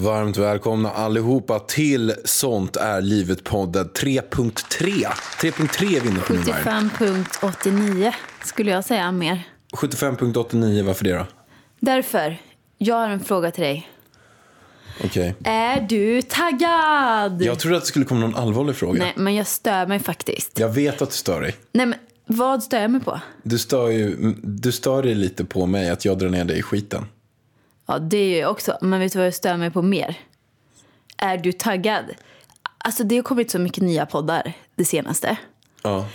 Varmt välkomna allihopa till Sånt är livet-podden 3.3. 3.3 vinner nu Varg. 75.89 skulle jag säga mer. 75.89, varför det då? Därför, jag har en fråga till dig. Okej. Är du taggad? Jag trodde att det skulle komma någon allvarlig fråga. Nej, men jag stör mig faktiskt. Jag vet att du stör dig. Nej, men vad stör jag mig på? Du stör, ju, du stör dig lite på mig att jag drar ner dig i skiten. Ja, det är jag också. Men vet du vad jag stör mig på mer? Är du taggad? Alltså, det har kommit så mycket nya poddar det senaste. Ja.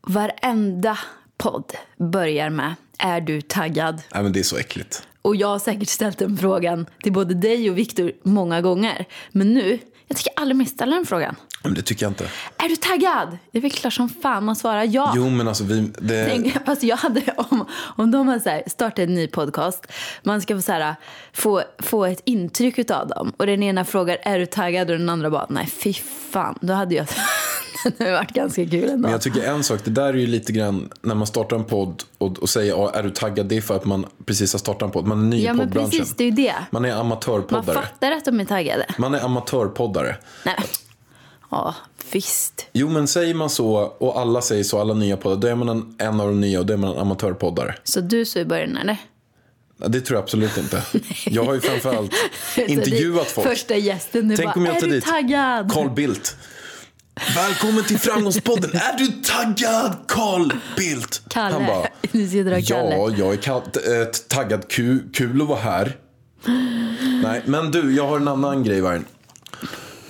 Varenda podd börjar med Är du taggad? Nej, men det är så äckligt. Och jag har säkert ställt den frågan till både dig och Viktor många gånger. Men nu, jag tycker aldrig mer ställa den frågan. Men det tycker jag inte. Är du taggad? Det är väl klart som fan man svarar ja. Jo, men alltså vi... Det... Tänk, fast jag hade, om, om de har så här, startat en ny podcast, man ska få, så här, få, få ett intryck av dem. Och den ena frågar är du taggad och den andra bara nej fy fan. Då hade jag, det hade varit ganska kul ändå. Men jag tycker en sak, det där är ju lite grann när man startar en podd och, och säger ja, är du taggad? Det är för att man precis har startat en podd. Man är ny ja i men poddbranschen. precis, det är ju det. Man är Man amatörpoddare. fattar att de är taggade. Man är amatörpoddare. Nej. Ja, visst. Jo, men säger man så och alla säger så, alla nya poddar, då är man en, en av de nya och då är man en amatörpoddare. Så du så i början eller? Det tror jag absolut inte. Jag har ju framförallt intervjuat folk. Första gästen, du Tänk bara, om jag är tar du dit taggad? Carl Bildt. Välkommen till Framgångspodden. Är du taggad, Carl Bildt? Kalle. Han bara, du och Kalle. ja, jag är äh, taggad. Kul, kul att vara här. Nej, men du, jag har en annan grej, Vargen.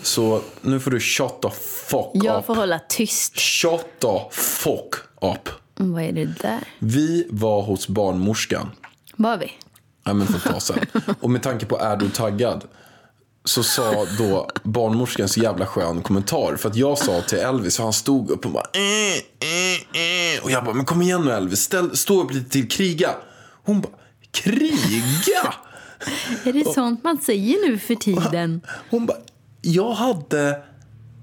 Så nu får du shut the fuck Jag up. får hålla tyst. Shut the fuck up. Vad är det där? Vi var hos barnmorskan. Var vi? Ja, men för ett tag sedan. Och med tanke på är du taggad? Så sa då barnmorskan så jävla skön kommentar. För att jag sa till Elvis, och han stod upp och bara eh, eh, eh. Och jag bara, men kom igen nu Elvis, ställ, stå upp lite till, kriga. Hon bara, kriga? Är det sånt man säger nu för tiden? Hon bara, jag hade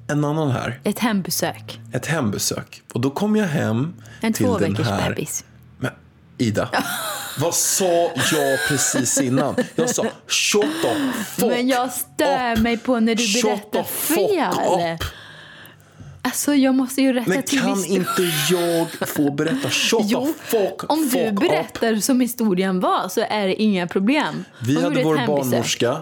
en annan här, Ett hembesök. ett hembesök. Och då kom jag hem En till den här. bebis. Men Ida, vad sa jag precis innan? Jag sa shut the fuck Men jag stör up. mig på när du Shut berättar fel. up. Alltså jag måste ju rätta Men till kan inte jag få berätta? Shut Jo, the fuck, om fuck du up. berättar som historien var så är det inga problem. Vi Om hade vår hembesök. barnmorska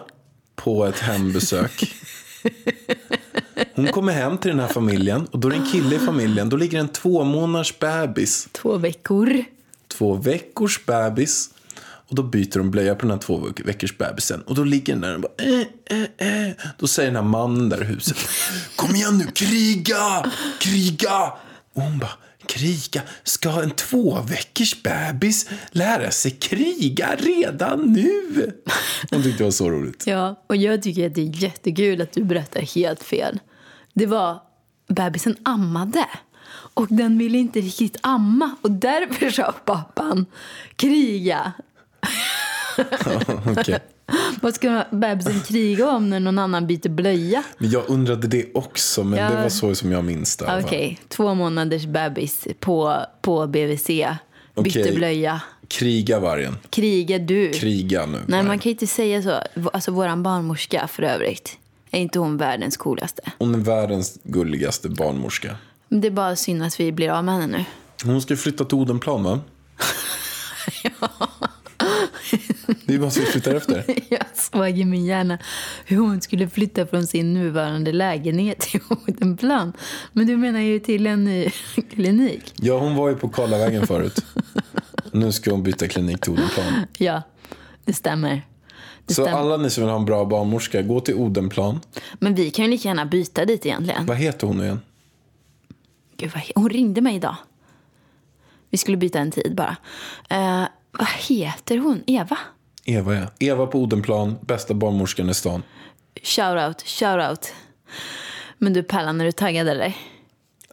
på ett hembesök. Hon kommer hem till den här familjen och då är det en kille i familjen. Då ligger en två månaders bebis, Två veckor. två veckors bebis. Och då byter de blöja på den här två veckors bebisen. Och då ligger den där och bara eh, eh, eh. Då säger den här mannen där i huset. Kom igen nu, kriga, kriga. Och hon bara, kriga? Ska en två veckors bebis lära sig kriga redan nu? Hon tyckte det var så roligt. Ja, och jag tycker att det är jättekul att du berättar helt fel. Det var bebisen ammade. Och den ville inte riktigt amma. Och därför sa pappan kriga. Okej. Vad ska bebisen kriga om när någon annan byter blöja? Men jag undrade det också, men Ja. det var så som jag minns det. Okej, två månaders bebis på, på BVC. Bytte Okej. blöja. Kriga vargen. Kriga du. Kriga nu. Nej, vargen. man kan inte säga så. Alltså våran barnmorska för övrigt. Är inte hon världens coolaste? Hon är världens gulligaste barnmorska. Det är bara synd att vi blir av med henne nu. Hon ska flytta till Odenplan, va? Det Det är bara så vi flyttar efter. Jag såg i min hjärna hur hon skulle flytta från sin nuvarande lägenhet till Odenplan. Men du menar ju till en ny klinik? Ja, hon var ju på Karlavägen förut. Nu ska hon byta klinik till Odenplan. Ja, det stämmer. Det Så stämmer. alla ni som vill ha en bra barnmorska, gå till Odenplan. Men vi kan ju lika gärna byta dit egentligen. Vad heter hon nu igen? Gud, vad he- hon ringde mig idag. Vi skulle byta en tid bara. Eh, vad heter hon? Eva? Eva, ja. Eva på Odenplan, bästa barnmorskan i stan. Shout out, shout out. Men du Pärlan, är du taggad eller?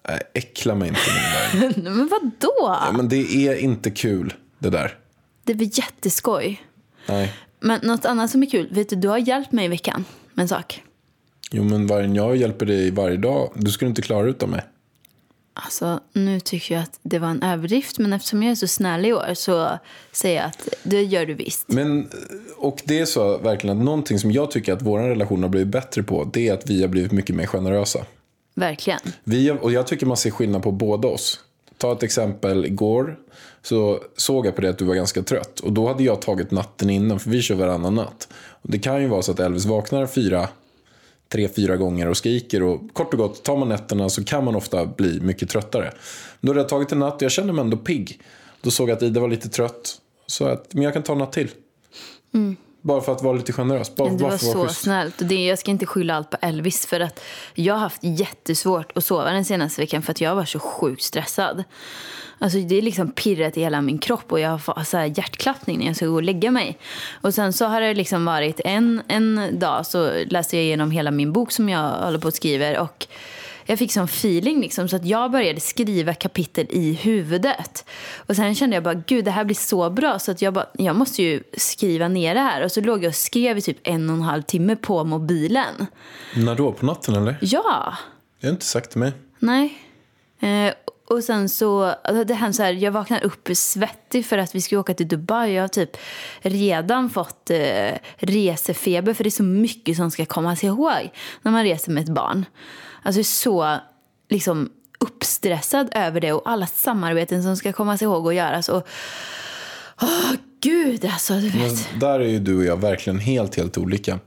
Nej, äckla mig inte med det där. Men vad då? Ja, men det är inte kul, det där. Det är väl jätteskoj. Nej. Men något annat som är kul, vet du, du har hjälpt mig i veckan med en sak. Jo, men vargen jag hjälper dig varje dag. Du skulle inte klara utan mig. Alltså, nu tycker jag att det var en överdrift, men eftersom jag är så snäll i år så säger jag att det gör du visst. Men, och det är så verkligen att någonting som jag tycker att vår relation har blivit bättre på, det är att vi har blivit mycket mer generösa. Verkligen. Vi, och jag tycker man ser skillnad på båda oss. Ta ett exempel igår. Så såg jag på det att du var ganska trött. Och då hade jag tagit natten innan, för vi kör varannan natt. Och det kan ju vara så att Elvis vaknar fyra, tre, fyra gånger och skriker. Och kort och gott, tar man nätterna så kan man ofta bli mycket tröttare. Då hade jag tagit en natt och jag kände mig ändå pigg. Då såg jag att Ida var lite trött. Så att, men jag kan ta en natt till. Mm. Bara för att vara lite generös. Bara, Det var så schysst. snällt. Det, jag ska inte skylla allt på Elvis för att jag har haft jättesvårt att sova den senaste veckan för att jag var så sjukt stressad. Alltså det är liksom pirrat i hela min kropp och jag får så här hjärtklappning när jag ska gå och lägga mig. Och sen så har det liksom varit en, en dag så läste jag igenom hela min bok som jag håller på att skriva och jag fick sån feeling liksom, så att jag började skriva kapitel i huvudet. Och sen kände jag bara, gud det här blir så bra så att jag bara, jag måste ju skriva ner det här. Och så låg jag och skrev i typ en och en halv timme på mobilen. När då? På natten eller? Ja, Jag har inte sagt till mig. nej. Eh, och sen så, alltså det här så här, jag vaknar upp svettig för att vi ska åka till Dubai. Jag har typ redan fått eh, resefeber för det är så mycket som ska komma sig ihåg när man reser med ett barn. Alltså så liksom uppstressad över det och alla samarbeten som ska komma sig ihåg och göras. Och, åh gud alltså, du Men vet. där är ju du och jag verkligen helt, helt olika.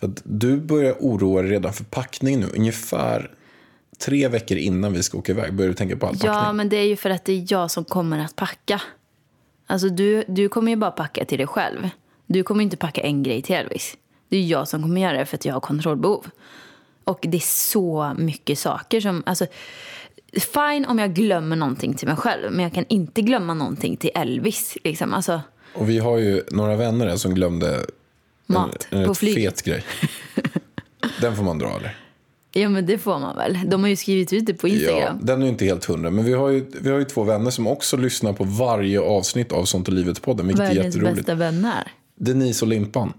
För du börjar oroa dig redan för packning nu. Ungefär tre veckor innan vi ska åka iväg börjar du tänka på all packning. Ja, men det är ju för att det är jag som kommer att packa. Alltså du, du kommer ju bara packa till dig själv. Du kommer inte packa en grej till Elvis. Det är jag som kommer göra det för att jag har kontrollbehov. Och det är så mycket saker som... Alltså, fine om jag glömmer någonting till mig själv, men jag kan inte glömma någonting till Elvis. Liksom. Alltså, Och vi har ju några vänner här som glömde Mat en, en på flyget. fet grej. Den får man dra eller? ja, men det får man väl. De har ju skrivit ut det på Ja, Instagram. den är ju inte helt hundra. Men vi har, ju, vi har ju två vänner som också lyssnar på varje avsnitt av Sånt är livet-podden. Vilket är Världens jätteroligt. bästa vänner. Denise och Limpan.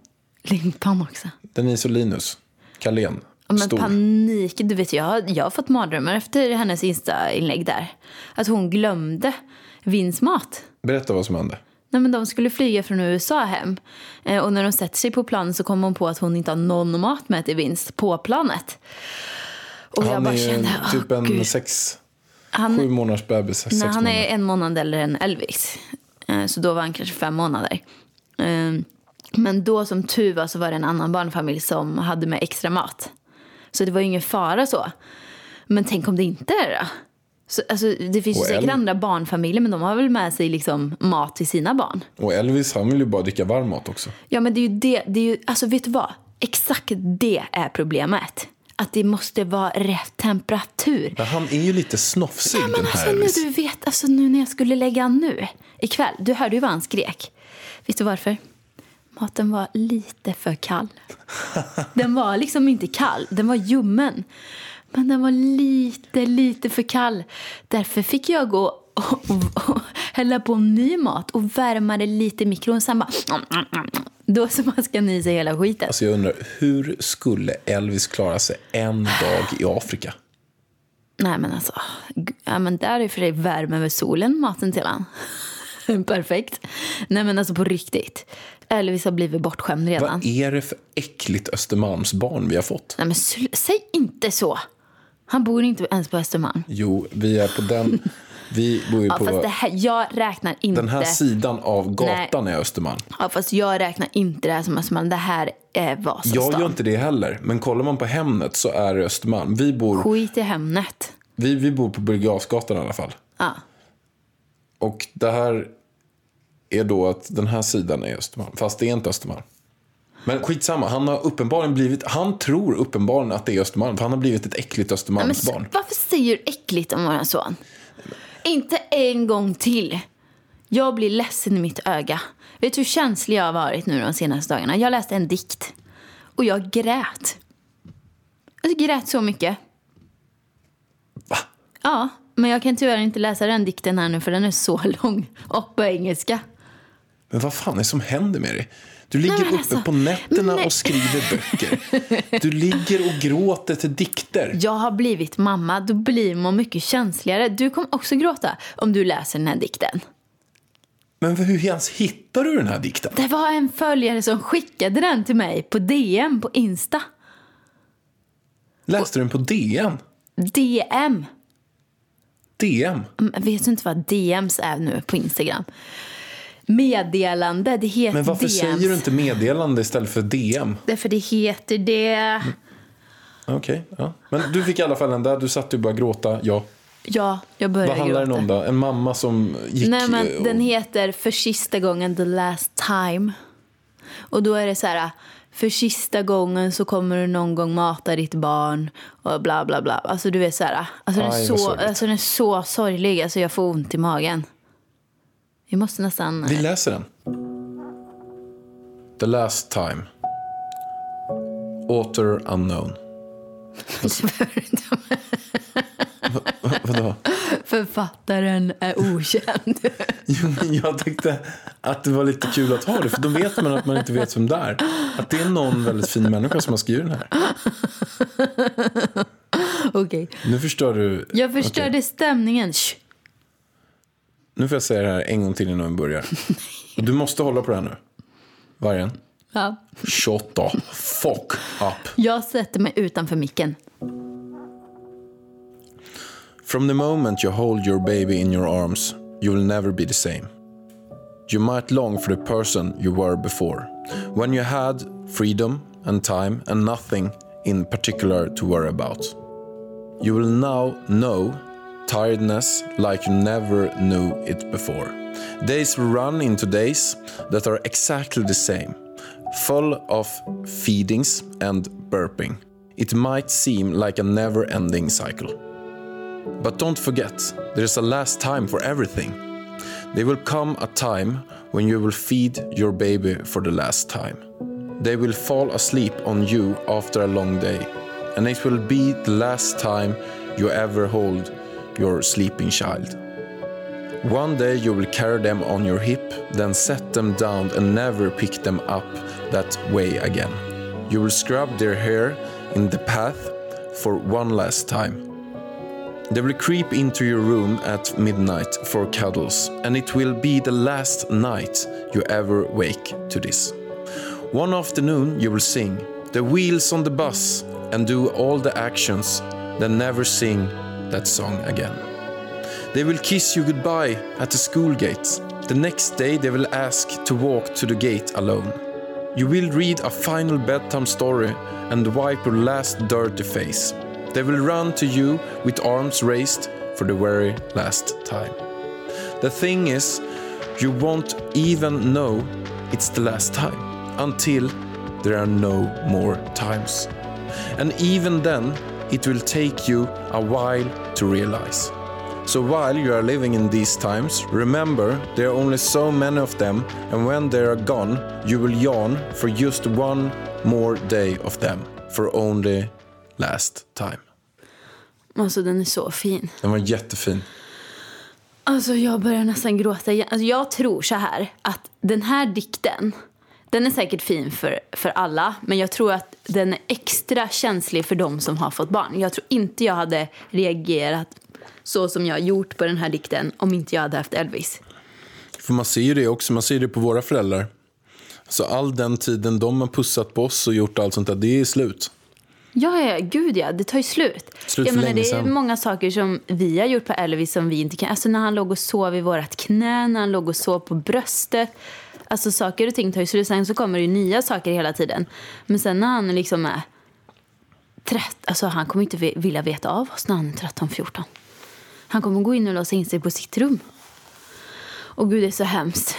Limpan också. Denise och Linus. Carlén. Men Stor. panik. Du vet, jag, jag har fått mardrömmar efter hennes Insta-inlägg där. Att hon glömde Vins mat. Berätta vad som hände. Nej, men de skulle flyga från USA hem. Eh, och när de sätter sig på planet så kommer hon på att hon inte har någon mat med till Vinst på planet. Och jag Han bara är kände, typ en gud. sex, Han- sju månaders bebis. Sex Nej, han månader. är en månad eller en Elvis. Eh, Så då var han kanske fem månader. Eh, Men då som tur var så var det en annan barnfamilj som hade med extra mat. Så det var ju ingen fara så. Men tänk om det inte är det? Så, alltså, det finns ju säkert El- andra barnfamiljer men de har väl med sig liksom mat till sina barn. Och Elvis han vill ju bara dricka varm mat också. Ja men det är ju det, det är ju, alltså vet du vad? Exakt det är problemet. Att det måste vara rätt temperatur. Men han är ju lite snofsig Ja, men den alltså här nu Elvis. du vet, alltså nu när jag skulle lägga nu ikväll, du hörde ju vad han skrek. Vet du varför? Maten var lite för kall. Den var liksom inte kall, den var ljummen. Men den var lite, lite för kall. Därför fick jag gå och, och, och hälla på ny mat och värma det lite i mikron. Sen bara... Då smaskade han i sig hela skiten. Alltså jag undrar, hur skulle Elvis klara sig en dag i Afrika? Nej men alltså, ja, men där är för dig värme över solen maten till han. Perfekt. Nej men alltså på riktigt. Elvis har blivit bortskämd redan. Vad är det för äckligt Östermalmsbarn vi har fått? Nej men säg inte så. Han bor inte ens på Östermalm. Jo, vi är på den, Vi bor ju Ja, på... fast det här, jag räknar inte... Den här sidan av gatan är Östermalm. Ja, fast jag räknar inte det här som Östermalm. Det här är Vasastan. Jag gör inte det heller. Men kollar man på Hemnet så är det Östermalm. Vi bor, Skit i Hemnet. vi, vi bor på Birger i alla fall. Ja. Och det här är då att den här sidan är Östermalm. Fast det är inte Östermalm. Men skitsamma, han har uppenbarligen blivit, han tror uppenbarligen att det är Östermalm. För han har blivit ett äckligt Men så, Östermalmsbarn. varför säger du äckligt om våran son? Inte en gång till. Jag blir ledsen i mitt öga. Vet du hur känslig jag har varit nu de senaste dagarna? Jag läste en dikt. Och jag grät. Jag grät så mycket. Va? Ja, men jag kan tyvärr inte läsa den dikten här nu för den är så lång. Och på engelska. Men vad fan är det som händer med dig? Du ligger Nej, men uppe alltså, på nätterna nej. och skriver böcker. Du ligger och gråter till dikter. Jag har blivit mamma, då blir man mycket känsligare. Du kommer också gråta om du läser den här dikten. Men hur ens hittar du den här dikten? Det var en följare som skickade den till mig på DM på Insta. Läste du den på DN? DM. DM? Mm, Vet du inte vad DMs är nu på Instagram? Meddelande, det heter Men varför DMs. säger du inte meddelande istället för DM? Därför det heter det. Okej, ja. Men du fick i alla fall den där. Du satt ju bara gråta. Ja. Ja, jag börjar Vad handlar den gråta. om då? En mamma som gick... Nej, men eh, och- den heter För sista gången the last time. Och då är det så här, för sista gången så kommer du någon gång mata ditt barn och bla bla bla. Alltså du vet så här, alltså den, är Aj, så, alltså den är så sorglig, alltså jag får ont i magen. Vi måste nästan... Vi läser den. The last time. Author unknown. Va- Vadå? Författaren är okänd. Jo, men jag tyckte att det var lite kul att ha det, för då vet man att man inte vet vem det är. Att det är någon väldigt fin människa som har skrivit den här. Okej. Nu förstör du... Jag förstörde Okej, stämningen. Shh. Nu får jag säga det här en gång till innan vi börjar. Du måste hålla på det här nu. Vargen. Ja. Shut the fuck up. Jag sätter mig utanför micken. From the moment you hold your baby in your arms, you will never be the same. You might long for the person you were before, when you had freedom and time and nothing in particular to worry about. You will now know tiredness like you never knew it before. Days will run into days that are exactly the same, full of feedings and burping. It might seem like a never ending cycle. But don't forget, there is a last time for everything. There will come a time when you will feed your baby for the last time. They will fall asleep on you after a long day, and it will be the last time you ever hold your sleeping child. One day you will carry them on your hip, then set them down and never pick them up that way again. You will scrub their hair in the path for one last time. They will creep into your room at midnight for cuddles, and it will be the last night you ever wake to this. One afternoon you will sing the wheels on the bus and do all the actions, then never sing that song again. They will kiss you goodbye at the school gate. The next day they will ask to walk to the gate alone. You will read a final bedtime story and wipe your last dirty face. They will run to you with arms raised for the very last time. The thing is, you won't even know it's the last time until there are no more times. And even then, it will take you a while to realize. So while you are living in these times, remember there are only so many of them, and when they are gone, you will yawn for just one more day of them, for only last time. Alltså den är så fin. Den var jättefin. Alltså jag börjar nästan gråta igen. Alltså jag tror så här att den här dikten, den är säkert fin för, för alla. Men jag tror att den är extra känslig för de som har fått barn. Jag tror inte jag hade reagerat så som jag har gjort på den här dikten om inte jag hade haft Elvis. För man ser ju det också, man ser det på våra föräldrar. Så all den tiden de har pussat på oss och gjort allt sånt där, det är slut. Ja, ja, gud ja, det tar ju slut. Slut jag menar, det är många saker som vi har gjort på Elvis som vi inte kan. Alltså när han låg och sov i vårat knä, när han låg och sov på bröstet. Alltså saker och ting tar ju slut. Sen så kommer det ju nya saker hela tiden. Men sen när han liksom är 13, alltså han kommer inte vi- vilja veta av oss när han är 13-14. Han kommer gå in och låsa in sig på sitt rum. Och gud, det är så hemskt.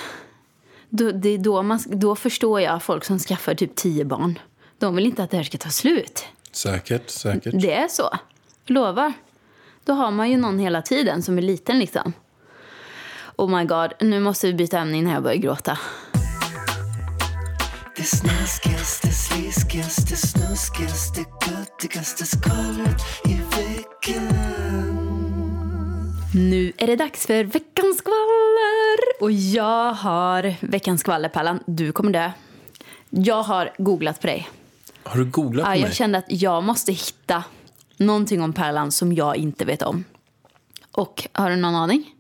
Då, det är då, man, då förstår jag folk som skaffar typ 10 barn. De vill inte att det här ska ta slut. Säkert, säkert. Det är så. Lovar. Då har man ju någon hela tiden som är liten liksom. Oh my god, nu måste vi byta ämne innan jag börjar gråta. Det snaskigaste, sliskigaste, snuskigaste, göttigaste skvallret i veckan. Nu är det dags för veckans skvaller! Och jag har veckans skvaller, Pallan. Du kommer dö. Jag har googlat på dig. Har du googlat Ja, på mig? jag kände att jag måste hitta någonting om Pärlan som jag inte vet om. Och har du någon aning?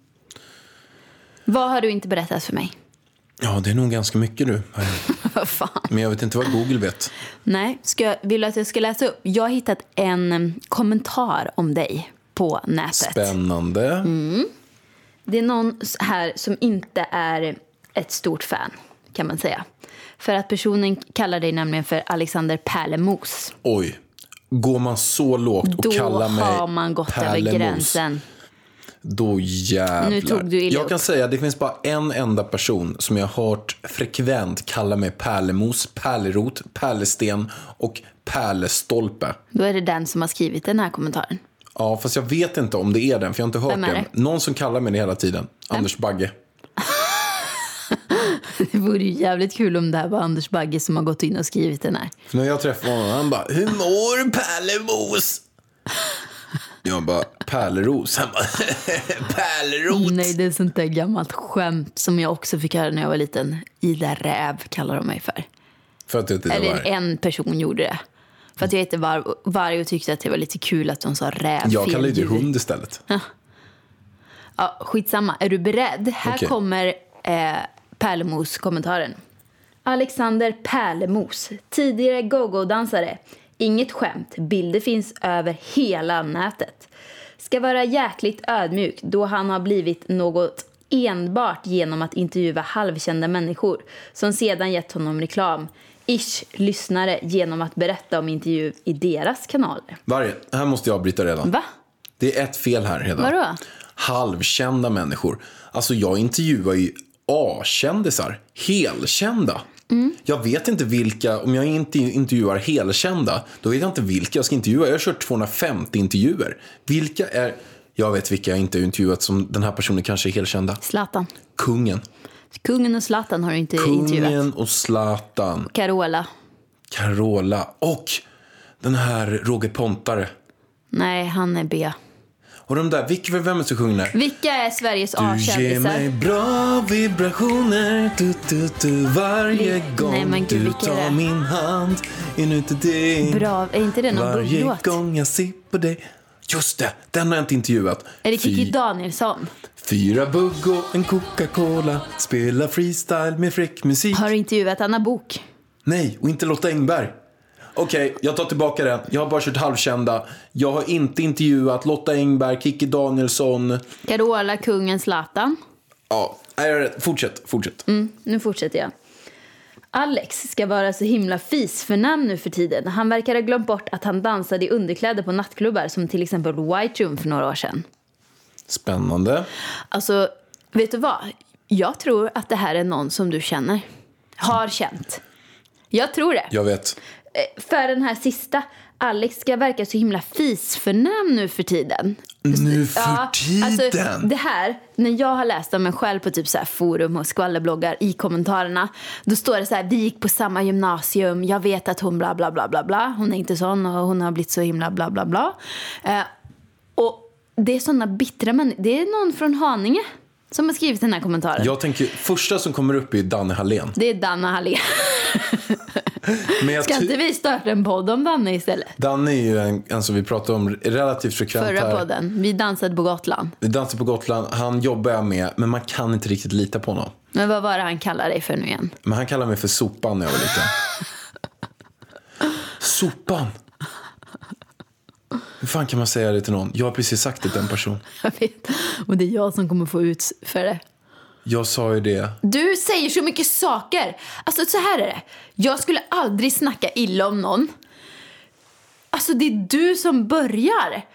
Vad har du inte berättat för mig? Ja, det är nog ganska mycket du. Vad fan? Men jag vet inte vad Google vet. Nej, ska, jag- vill du att jag ska läsa upp? Jag har hittat en em, kommentar om dig på nätet. Spännande. Mm. Det är någon här som inte är ett stort fan, kan man säga. För att personen kallar dig nämligen för Alexander Pärlemos. Oj. Går man så lågt och Då kallar mig har man gått över Pärlemos, gränsen. Då jävlar. Nu tog du illa jag kan upp. säga att det finns bara en enda person som jag har hört frekvent kalla mig pärlemos, pärlerot, pärlesten och pärlestolpe. Då är det den som har skrivit den här kommentaren. Ja, fast jag vet inte om det är den, för jag har inte hört Vem den. Någon som kallar mig det hela tiden. Anders Bagge. Det vore ju jävligt kul om det här var Anders Bagge som har gått in och skrivit den här. För när jag träffar honom, han bara “Hur mår Pärlemos?” Jag bara “Pärleros?” Han bara “Pärlerot?” Nej, det är sånt där gammalt skämt som jag också fick höra när jag var liten. Ida Räv kallar de mig för. För att jag inte Eller var en person gjorde det. För att jag heter var- varg och tyckte att det var lite kul att de sa räv. Jag kallar ju hund istället. Ja, skitsamma. Är du beredd? Här Okej. kommer eh, Pärlemos-kommentaren. Alexander Pärlemos, tidigare go-go-dansare. Inget skämt, bilder finns över hela nätet. Ska vara jäkligt ödmjuk då han har blivit något enbart genom att intervjua halvkända människor som sedan gett honom reklam. Ish, lyssnare genom att berätta om intervju i deras kanaler. Varje, här måste jag bryta redan. Va? Det är ett fel här redan. Vadå? Halvkända människor. Alltså jag intervjuar ju A-kändisar. Helkända. Mm. Jag vet inte vilka, om jag inte intervjuar helkända, då vet jag inte vilka jag ska intervjua. Jag har kört 250 intervjuer. Vilka är, jag vet vilka jag inte har intervjuat som den här personen kanske är helkända. Zlatan. Kungen. Kungen och Zlatan har du inte intervjuat. Kungen och Zlatan. Carola. Carola. Och den här Roger Pontare. Nej, han är B. Och de där, vilka, vem är det som sjunger? Vilka är Sveriges Du ger mig A-kändisar? bra vibrationer du, du, du, varje Vi- gång Nej, men gud, du tar min hand inuti dig. Bra, är inte det någon Varje bugglåt? gång jag ser på dig. Just det, den har jag inte intervjuat. Är det Kikki Danielsson? Fyra bugg och en Coca-Cola. Spela freestyle med fräck musik. Har du intervjuat Anna Bok? Nej, och inte Lotta Engberg. Okej, jag tar tillbaka den. Jag har bara kört halvkända. Jag har inte intervjuat Lotta Engberg, Kikki Danielsson. Carola, kungen, Zlatan? Ja, nej, fortsätt, fortsätt. Mm, nu fortsätter jag. Alex ska vara så himla fisförnäm nu för tiden. Han verkar ha glömt bort att han dansade i underkläder på nattklubbar som till exempel White Room för några år sedan. Spännande. Alltså, vet du vad? Jag tror att det här är någon som du känner. Har känt. Jag tror det. Jag vet. Eh, För den här sista. Alex ska verka så himla fisförnäm nu för tiden. Nu för Ja, tiden. Alltså, det här, när jag har läst om mig själv på typ så forum och skvallerbloggar i kommentarerna. Då står det så här, vi gick på samma gymnasium, jag vet att hon bla bla bla bla bla. Hon är inte sån och hon har blivit så himla bla bla bla. Eh, och det är såna bittra människor. Det är någon från Haninge som har skrivit den här kommentaren. Jag tänker, första som kommer upp är Danne Hallén. Det är Danne Hallén. Men Ska inte vi starta en podd om Danne istället? Danne är ju en, som vi pratar om relativt frekvent Förra här. podden. Vi dansade på Gotland. Vi dansar på Gotland. Han jobbar jag med, men man kan inte riktigt lita på honom. Men vad var det han kallade dig för nu igen? Men han kallar mig för Sopan när jag var liten. Sopan! Hur fan kan man säga det till någon? Jag har precis sagt det till en person. Jag vet. Och det är jag som kommer få ut för det. Jag sa ju det. Du säger så mycket saker. Alltså så här är det. Jag skulle aldrig snacka illa om någon. Alltså det är du som börjar.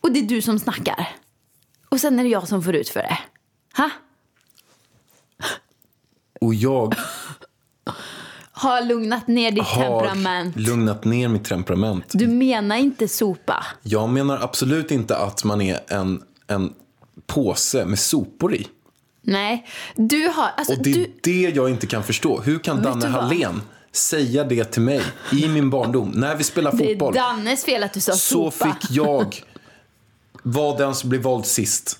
Och det är du som snackar. Och sen är det jag som får ut för det. Ha? Och jag Har lugnat ner ditt har temperament. lugnat ner mitt temperament. Du menar inte sopa. Jag menar absolut inte att man är en, en påse med sopor i. Nej, du har... Alltså, Och det är du, det jag inte kan förstå. Hur kan Danne? Hallén säga det till mig i min barndom när vi spelar det är fotboll? Dannes fel att du sa så sopa. fick jag vara den som blev vald sist.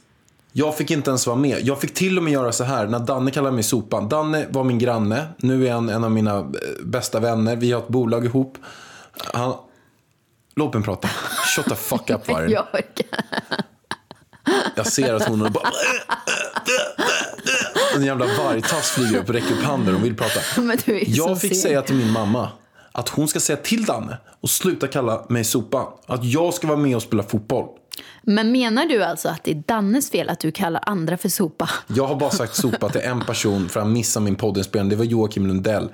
Jag fick inte ens vara med. Jag fick till och med göra så här när Danne kallade mig sopan. Danne var min granne. Nu är han en av mina eh, bästa vänner. Vi har ett bolag ihop. Han... Låt mig prata. Shut the fuck up vargen. Jag. Jag ser att hon bara... En jävla vargtass flyger upp och räcker upp handen och vill prata. Jag fick seg. säga till min mamma att hon ska säga till Danne och sluta kalla mig sopan. Att jag ska vara med och spela fotboll. Men menar du alltså att det är Dannes fel att du kallar andra för sopa? Jag har bara sagt sopa till en person för att missa min poddinspelning. Det var Joakim Lundell.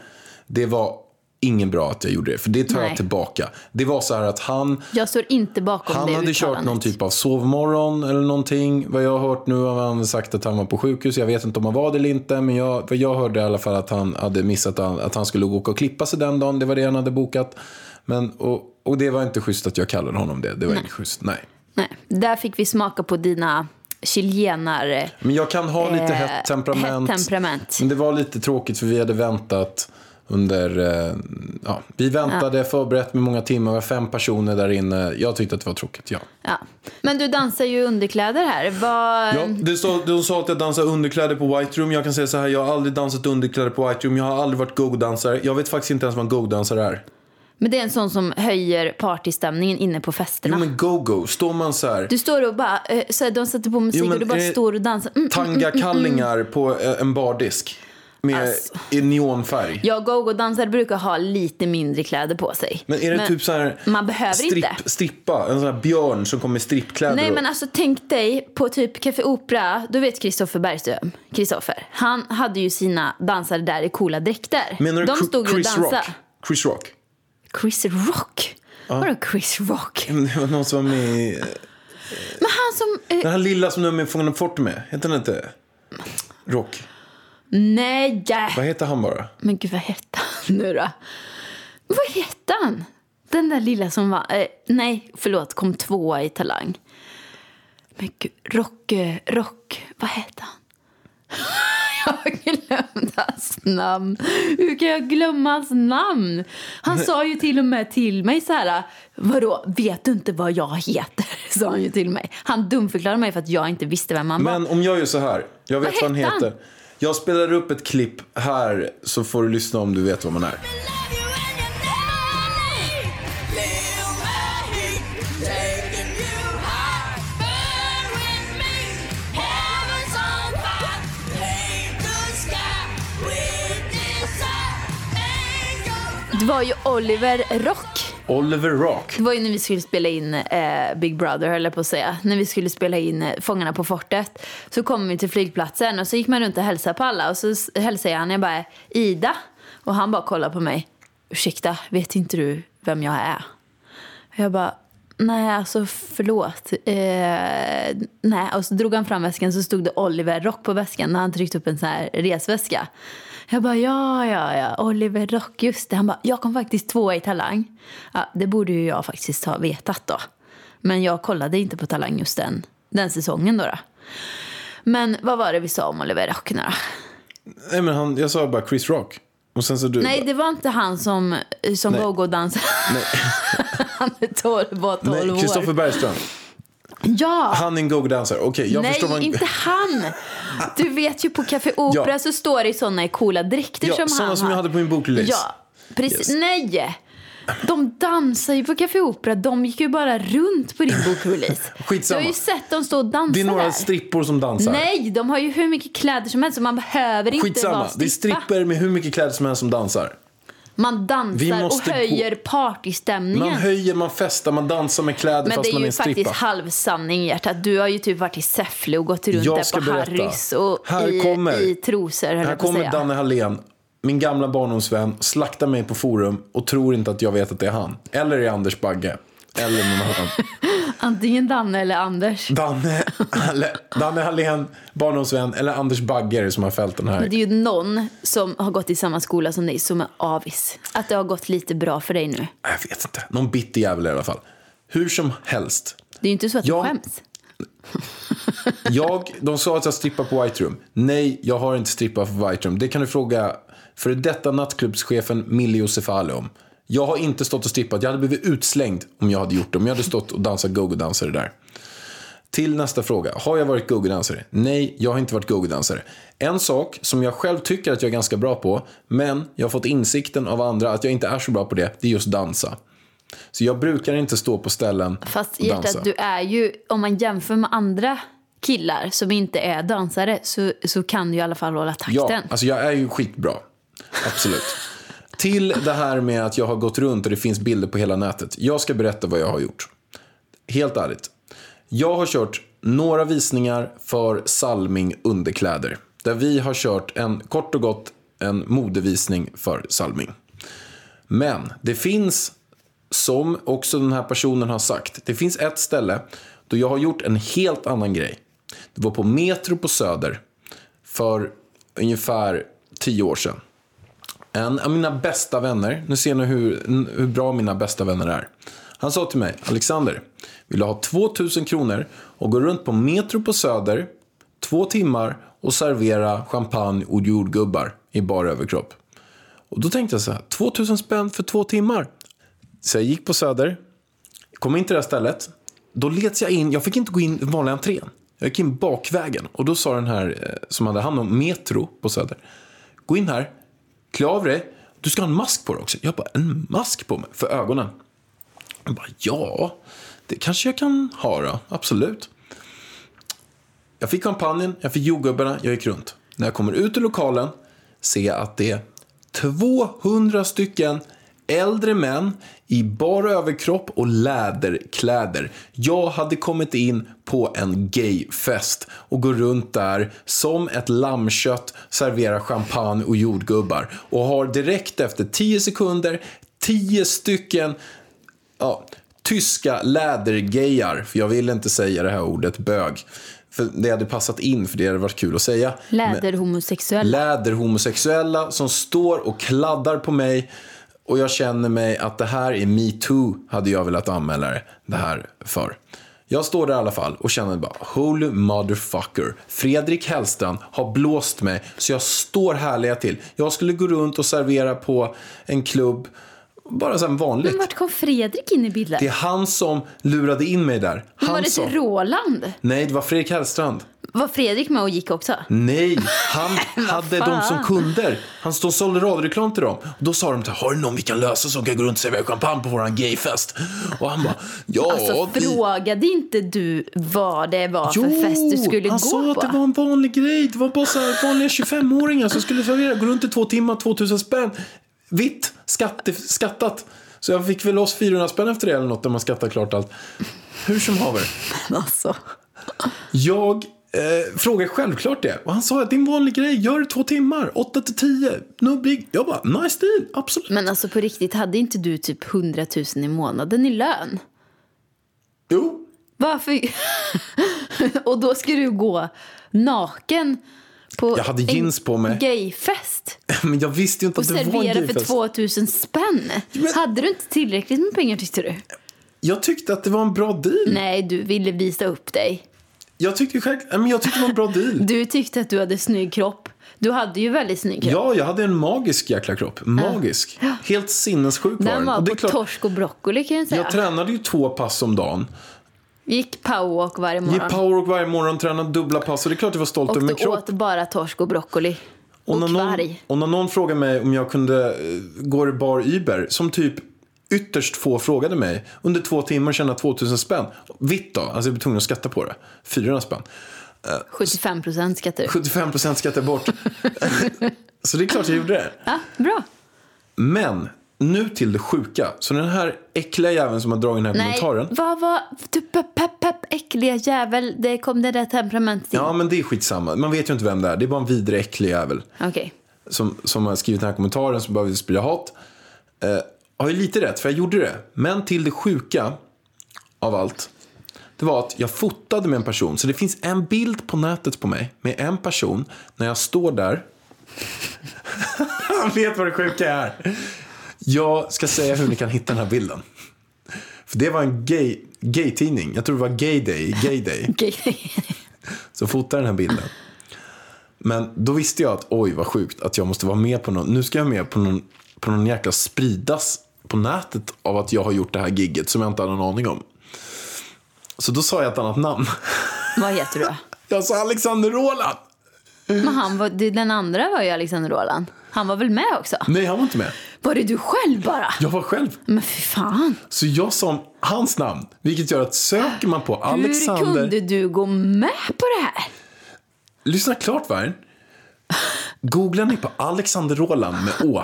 Det var ingen bra att jag gjorde det, för det tar Nej. jag tillbaka. Det var så här att han, Jag står inte bakom han det hade kört någon typ av sovmorgon eller någonting. Vad jag har hört nu har han sagt att han var på sjukhus. Jag vet inte om han var det eller inte, men jag, vad jag hörde i alla fall att han hade missat att, han skulle åka och klippa sig den dagen. Det var det han hade bokat. Men, och, och det var inte schysst att jag kallade honom det. Det var inte schysst, nej. Nej, där fick vi smaka på dina chilenare. Men jag kan ha lite Eh, hett temperament. hett temperament. Men det var lite tråkigt för vi hade väntat under... Eh, ja, vi väntade förberett med många timmar. Vi var fem personer där inne. Jag tyckte att det var tråkigt, ja. Ja. Men du dansar ju underkläder här. Vad... Ja, det sa, de sa att jag dansar underkläder på White Room. Jag kan säga så här, jag har aldrig dansat underkläder på White Room. Jag har aldrig varit go-dansare. Jag vet faktiskt inte ens vad en go-dansare är. Men det är en sån som höjer partystämningen inne på festerna. Jo men go-go, står man så här. Du står och bara, eh, så här, de sätter på musik Jo, men och du bara det står och dansar. Mm, mm, mm, mm. Tangakallingar på eh, en bardisk. Med Alltså. neonfärg. Ja, go-go-dansare brukar ha lite mindre kläder på sig. Men är det typ så här Man behöver stripp, inte. strippa? En sån här björn som kommer i strippkläder? Nej och- men alltså tänk dig på typ Café Opera, du vet Kristoffer Bergström, Kristoffer. Han hade ju sina dansare där i coola dräkter. Menar du De Chris- stod ju och Chris dansade. Rock? Chris Rock? Chris Rock? Vadå Chris Rock? Det var någon som var med i... Men han som... Eh, Den här lilla som du är med i Fångarna på fortet med. Heter den inte Rock? nej! Vad heter han bara? Men gud vad hette han nu då? Vad hette han? Den där lilla som var... Eh, nej, förlåt, kom tvåa i Talang. Men gud, Rock... eh, Rock... Vad hette han? Jag glömt hans namn. Hur kan jag glömma hans namn? Han sa ju till och med till mig så här. Vadå, vet du inte vad jag heter? Sa han ju till mig. Han dumförklarade mig för att jag inte visste vem han var. Men om jag gör så här. Jag vet Vad vad han hette han? heter. Jag spelar upp ett klipp här så får du lyssna om du vet vad man är. Det var ju Oliver Rock. Oliver Rock. Det var ju när vi skulle spela in eh, Big Brother, höll jag på att säga. När vi skulle spela in eh, Fångarna på fortet. Så kom vi till flygplatsen och så gick man runt och hälsade på alla. Och så hälsade jag han, jag bara Ida. Och han bara kollade på mig. Ursäkta, vet inte du vem jag är? Jag bara, nej alltså förlåt. Eh, nej. Och så drog han fram väskan så stod det Oliver Rock på väskan när han tryckte upp en sån här resväska. Jag bara, ja, ja, ja, Oliver Rock, just det. Han bara, jag kom faktiskt tvåa i Talang. Ja, det borde ju jag faktiskt ha vetat då. Men jag kollade inte på Talang just den, den säsongen då, då. Men vad var det vi sa om Oliver Rock nu då? Nej men han, jag sa bara Chris Rock. Och sen så du Nej, det var inte han som, som go-go-dansade. Han är 12, var 12 Nej, år. Kristoffer Bergström. Ja! Han är en go-dansare. Okej, jag Nej, förstår vad inte han! Du vet ju på Café Opera Ja. så står det såna i coola dräkter Ja, som såna han som har. jag hade på min boklist. Ja, precis. Yes. Nej! De dansar ju på Café Opera. De gick ju bara runt på din bokrelease. Skitsamma. Du har ju sett dem stå och dansa Det är några där. strippor som dansar. Nej, de har ju hur mycket kläder som helst så man behöver inte Skitsamma. vara Det är strippa. stripper med hur mycket kläder som helst som dansar. Man dansar och höjer gå- partystämningen. Man höjer, man festar, man dansar med kläder Men fast det är man är ju en strippa. faktiskt halvsanning hjärtat. Du har ju typ varit i Säffle och gått runt där på berätta. Harrys och Här i, kommer- i trosor Här kommer. Danne Hallén, min gamla barndomsvän, slaktar mig på forum och tror inte att jag vet att det är han. Eller är Anders Bagge. Eller någon annan. Antingen Danne eller Anders. Danne, Danne Hallén, barndomsvän, eller Anders Bagge är det som har fällt den här. Men det är ju någon som har gått i samma skola som dig som är avis. Att det har gått lite bra för dig nu. Jag vet inte. Någon bitter jävel i alla fall. Hur som helst. Det är ju inte så att Ja. du skäms. Jag, de sa att jag strippar på White Room. Nej, jag har inte strippat på White Room. Det kan du fråga för detta nattklubbschefen Millie Josefali om. Jag har inte stått och strippat. Jag hade blivit utslängd om jag hade gjort det. Om jag hade stått och dansat go-go-dansare där. Till nästa fråga. Har jag varit go-go-dansare? Nej, jag har inte varit go-go-dansare. En sak som jag själv tycker att jag är ganska bra på, men jag har fått insikten av andra att jag inte är så bra på det, det är just dansa. Så jag brukar inte stå på ställen Fast och dansa. hjärtat, du är ju, om man jämför med andra killar som inte är dansare så, så kan du i alla fall hålla takten. Ja, alltså jag är ju skitbra. Absolut. Till det här med att jag har gått runt och det finns bilder på hela nätet. Jag ska berätta vad jag har gjort. Helt ärligt. Jag har kört några visningar för Salming underkläder. Där vi har kört en, kort och gott, en modevisning för Salming. Men det finns, som också den här personen har sagt, det finns ett ställe då jag har gjort en helt annan grej. Det var på Metro på Söder för ungefär tio år sedan. En av mina bästa vänner, nu ser ni hur, hur bra mina bästa vänner är. Han sa till mig, Alexander, vill du ha 2000 kronor och gå runt på Metro på Söder två timmar och servera champagne och jordgubbar i bar överkropp. Och då tänkte jag så här, 2000 spänn för två timmar. Så jag gick på Söder, kom in till det här stället. Då leds jag in, jag fick inte gå in i vanliga entrén. Jag gick in bakvägen och då sa den här eh, som hade hand om Metro på Söder. Gå in här, klä av dig, du ska ha en mask på dig också. Jag bara, en mask på mig för ögonen. Jag bara, ja, det kanske jag kan ha då, absolut. Jag fick kampanjen, jag fick jordgubbarna, jag gick runt. När jag kommer ut ur lokalen ser jag att det är 200 stycken äldre män i bar överkropp och läderkläder. Jag hade kommit in på en gayfest och går runt där som ett lammkött, serverar champagne och jordgubbar. Och har direkt efter 10 sekunder 10 stycken ja, tyska lädergejar, för jag vill inte säga det här ordet bög. För det hade passat in, för det hade varit kul att säga. Läderhomosexuella. Läderhomosexuella som står och kladdar på mig. Och jag känner mig att det här är metoo, hade jag velat anmäla det här för. Jag står där i alla fall och känner bara, holy motherfucker. Fredrik Hellstrand har blåst mig, så jag står härliga till. Jag skulle gå runt och servera på en klubb, bara här vanligt. Men vart kom Fredrik in i bilden? Det är han som lurade in mig där. Han var det sa- inte Roland? Nej, det var Fredrik Hellstrand. Var Fredrik med och gick också? Nej, han hade dem som kunder. Han stod och sålde radioreklam till dem. Och då sa de till har du någon vi kan lösa som kan gå runt och servera champagne på våran gayfest? Och han bara, ja. Alltså vi- frågade inte du vad det var för fest du skulle han gå sa på? att det var en vanlig grej. Det var bara så vanliga 25-åringar som skulle servera. Gå runt i två timmar, 2000 spänn. Vitt, skatte, skattat. Så jag fick väl loss 400 spänn efter det eller något när man skattar klart allt. Hur som haver. Alltså. Jag eh, frågade självklart det. Och han sa att det är en vanlig grej. Gör det två timmar. 8 till 10. Nubbig. Jag bara, nice deal. Absolut. Men alltså på riktigt, hade inte du typ 100 000 i månaden i lön? Jo. Varför? och då ska du gå naken på Jag hade jeans på mig. gayfest Men jag visste ju inte och att det var en servera för gayfest. 2000 spänn. Men- Hade du inte tillräckligt med pengar tyckte du? Jag tyckte att det var en bra deal. Nej, du ville visa upp dig. Jag tyckte, själv, men jag tyckte det var en bra deal. Du tyckte att du hade snygg kropp. Du hade ju väldigt snygg kropp. Ja, jag hade en magisk jäkla kropp. Magisk. Helt sinnessjuk var Den den. var på klart, torsk och broccoli kan jag säga. jag tränade ju två pass om dagen. Gick powerwalk varje Gick morgon. powerwalk varje morgon, tränade dubbla pass. Och det är klart jag var stolt och över du min kropp. åt bara torsk och broccoli. Och, Och när, någon, och när någon frågade mig om jag kunde eh, gå i bar Uber, som typ ytterst få frågade mig, under två timmar tjäna 2000 spänn. Vitt då, alltså jag blev tvungen att skatta på det. 400 spänn. 75 procent skattar du. 75 procent skattar bort. Så det är klart jag gjorde det. Ja, bra. Men nu till det sjuka. Så den här äckliga jäveln som har dragit den här Nej, kommentaren. vad var... Du, pepp, pepp, äckliga jävel. Det kom det där temperamentet in. Ja, men det är skitsamma. Man vet ju inte vem det är. Det är bara en vidrig, äcklig jävel. Okej. som, som har skrivit den här kommentaren som bara vill sprida hat. Eh, har ju lite rätt, för jag gjorde det. Men till det sjuka av allt, det var att jag fotade med en person. Så det finns en bild på nätet på mig med en person när jag står där. Han vet vad det sjuka är. Jag ska säga hur ni kan hitta den här bilden. För det var en gay, gay-tidning. Jag tror det var Gay Day. Gay Day Okej. som fotade den här bilden. Men då visste jag att oj vad sjukt att jag måste vara med på någon. Nu ska jag med på någon, på någon jäkla spridas på nätet av att jag har gjort det här gigget som jag inte hade någon aning om. Så då sa jag ett annat namn. Vad heter du? Jag sa Alexander Roland. Men han var, den andra var ju Alexander Roland. Han var väl med också? Nej, han var inte med. Var det du själv bara? Jag var själv. Men fy fan. Så jag sa hans namn. Vilket gör att söker man på Hur Alexander. kunde du gå med på det här? Lyssna klart Värn. Googlar ni på Alexander Roland med Å.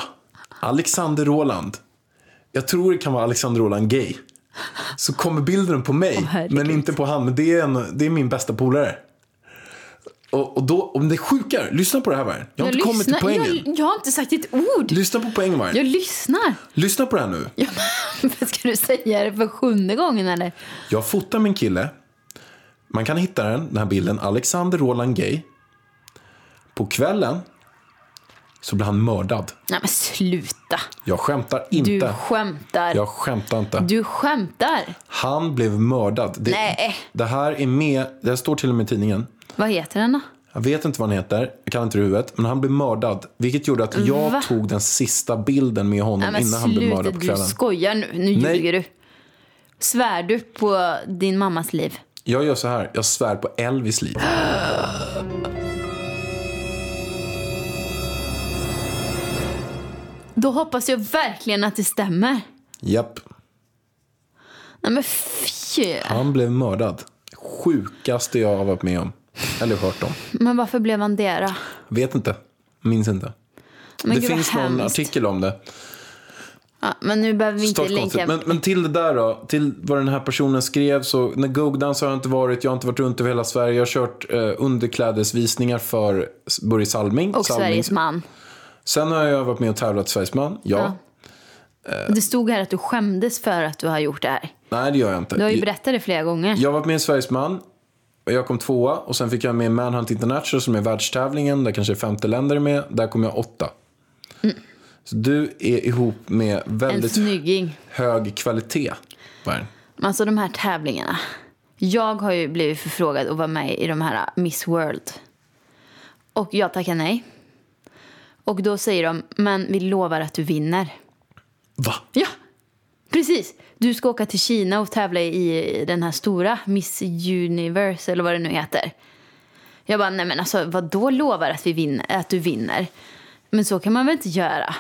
Alexander Roland. Jag tror det kan vara Alexander Roland gay. Så kommer bilden på mig, herregud. men inte på han. Men det är, en, det är min bästa polare. Och, och då, om det är sjukare, lyssna på det här Värn. Jag har inte kommit till poängen. Jag, jag har inte sagt ett ord. Lyssna på poängen Värn. Jag lyssnar. Lyssna på det här nu. Ja, men ska du säga det för sjunde gången eller? Jag fotar min kille. Man kan hitta den, den här bilden. Alexander Roland gay. På kvällen så blir han mördad. Nej men sluta. Jag skämtar Du inte. skämtar. Jag skämtar inte. Du skämtar. Han blev mördad. Det, Nej. det här är med, det står till och med i tidningen. Vad heter den då? Jag vet inte vad han heter, jag kan inte i huvudet. Men han blev mördad. Vilket gjorde att jag Va? tog den sista bilden med honom Nej men innan han blev mördad på du kvällen. skojar nu. Nu Nej. ljuger du. Svär du på din mammas liv? Jag gör så här, jag svär på Elvis liv. Då hoppas jag verkligen att det stämmer. Japp, Nej men fy. han blev mördad. Sjukaste jag har varit med om. Eller hört om. Men varför blev han det då? Vet inte. Minns inte. Men det gud, finns någon hemskt. artikel om det. Ja, men nu behöver vi inte länka. Men, men till det där då, till vad den här personen skrev. Så när Googdans har jag inte varit, jag har inte varit runt över hela Sverige. Jag har kört eh, underklädesvisningar för Börje Salming. Och Salming. Sveriges man. Sen har jag varit med och tävlat Sveriges man. Ja. Det stod här att du skämdes för att du har gjort det här. Nej, det gör jag inte. Du har ju berättat det flera gånger. Jag har varit med i Sveriges man. Jag kom tvåa. Och sen fick jag med Manhunt International som är världstävlingen. Där kanske 50 länder är med. Där kom jag åtta. Så du är ihop med väldigt hög kvalitet. Alltså de här tävlingarna. Jag har ju blivit förfrågad att vara med i de här Miss World. Och jag tackar nej. Och då säger de, men vi lovar att du vinner. Va? Ja, precis. Du ska åka till Kina och tävla i den här stora Miss Universe eller vad det nu heter. Jag bara, nej men alltså vad då lovar att, vi vinner, att du vinner? Men så kan man väl inte göra?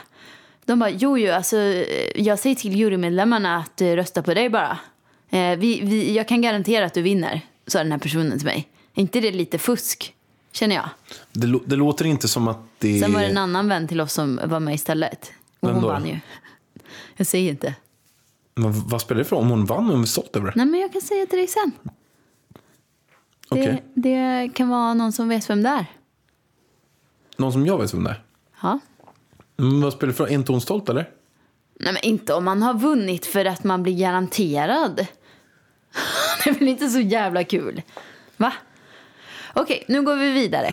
De bara, jo, jo, alltså jag säger till jurymedlemmarna att eh, rösta på dig bara. Eh, vi, vi, jag kan garantera att du vinner, sa den här personen till mig. Är inte det lite fusk? Känner jag. Det, det låter inte som att det Sen var det en annan vän till oss som var med istället. Och Vem hon då? vann ju. Jag säger inte. Men vad spelar det för om hon vann och stolt över det? Nej, men jag kan säga till dig sen. Okej. Det, det kan vara någon som vet vem det är. Någon som jag vet vem det är? Ja. Men vad spelar det för? Är inte hon stolt eller? Nej, men inte om man har vunnit för att man blir garanterad. Det är väl inte så jävla kul? Va? Okej, nu går vi vidare.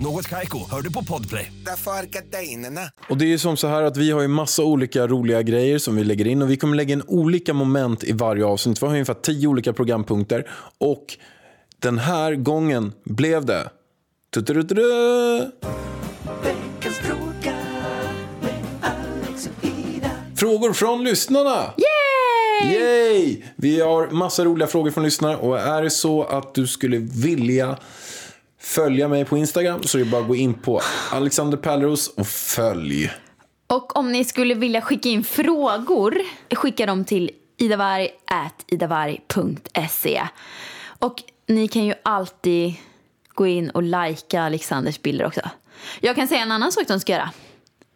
Något Kaiko, hör du på Podplay. Därför är gardinerna. Och det är ju som så här att vi har ju massa olika roliga grejer som vi lägger in och vi kommer lägga in olika moment i varje avsnitt. Vi har ungefär tio olika programpunkter och den här gången blev det Ida. frågor från lyssnarna. Yay! Yay! Vi har massa roliga frågor från lyssnare och är det så att du skulle vilja följa mig på Instagram så är det bara att gå in på Alexander Pärleros och följ. Och om ni skulle vilja skicka in frågor, skicka dem till idavarg.idavarg.se. Och ni kan ju alltid gå in och lajka Alexanders bilder också. Jag kan säga en annan sak de ska göra.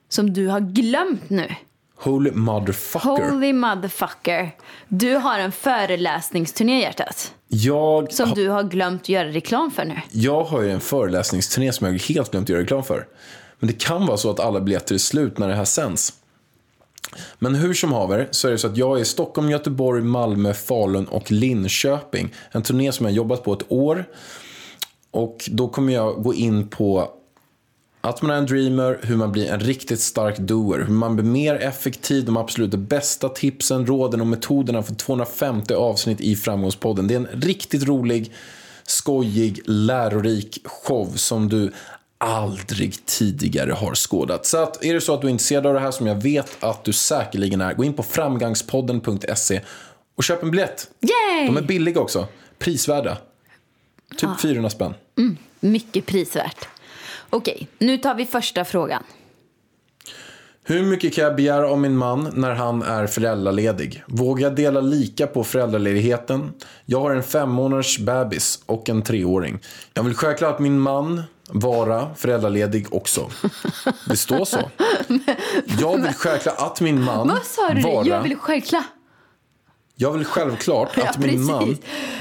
Som du har glömt nu. Holy motherfucker. Holy motherfucker. Du har en föreläsningsturné hjärtat. Jag, Som ha- du har glömt göra reklam för nu. jag har ju en föreläsningsturné som jag helt glömt göra reklam för. Men det kan vara så att alla biljetter är slut när det här sänds. Men hur som haver så är det så att jag är i Stockholm, Göteborg, Malmö, Falun och Linköping. En turné som jag har jobbat på ett år. Och då kommer jag gå in på att man är en dreamer, hur man blir en riktigt stark doer, hur man blir mer effektiv, de absolut bästa tipsen, råden och metoderna för 250 avsnitt i Framgångspodden. Det är en riktigt rolig, skojig, lärorik show som du aldrig tidigare har skådat. Så att, är det så att du är intresserad av det här som jag vet att du säkerligen är, gå in på framgångspodden.se och köp en biljett. Yay! De är billiga också, prisvärda. Typ 400 spänn. Mycket prisvärt. Okej, nu tar vi första frågan. Hur mycket kan jag begära av min man när han är föräldraledig? Vågar jag dela lika på föräldraledigheten? Jag har en fem månaders bebis och en treåring. Jag vill självklart att min man vara föräldraledig också. Det står så. Jag vill självklart att min man Vad sa du? vara... Jag vill självklart. Jag vill självklart Ja, att min man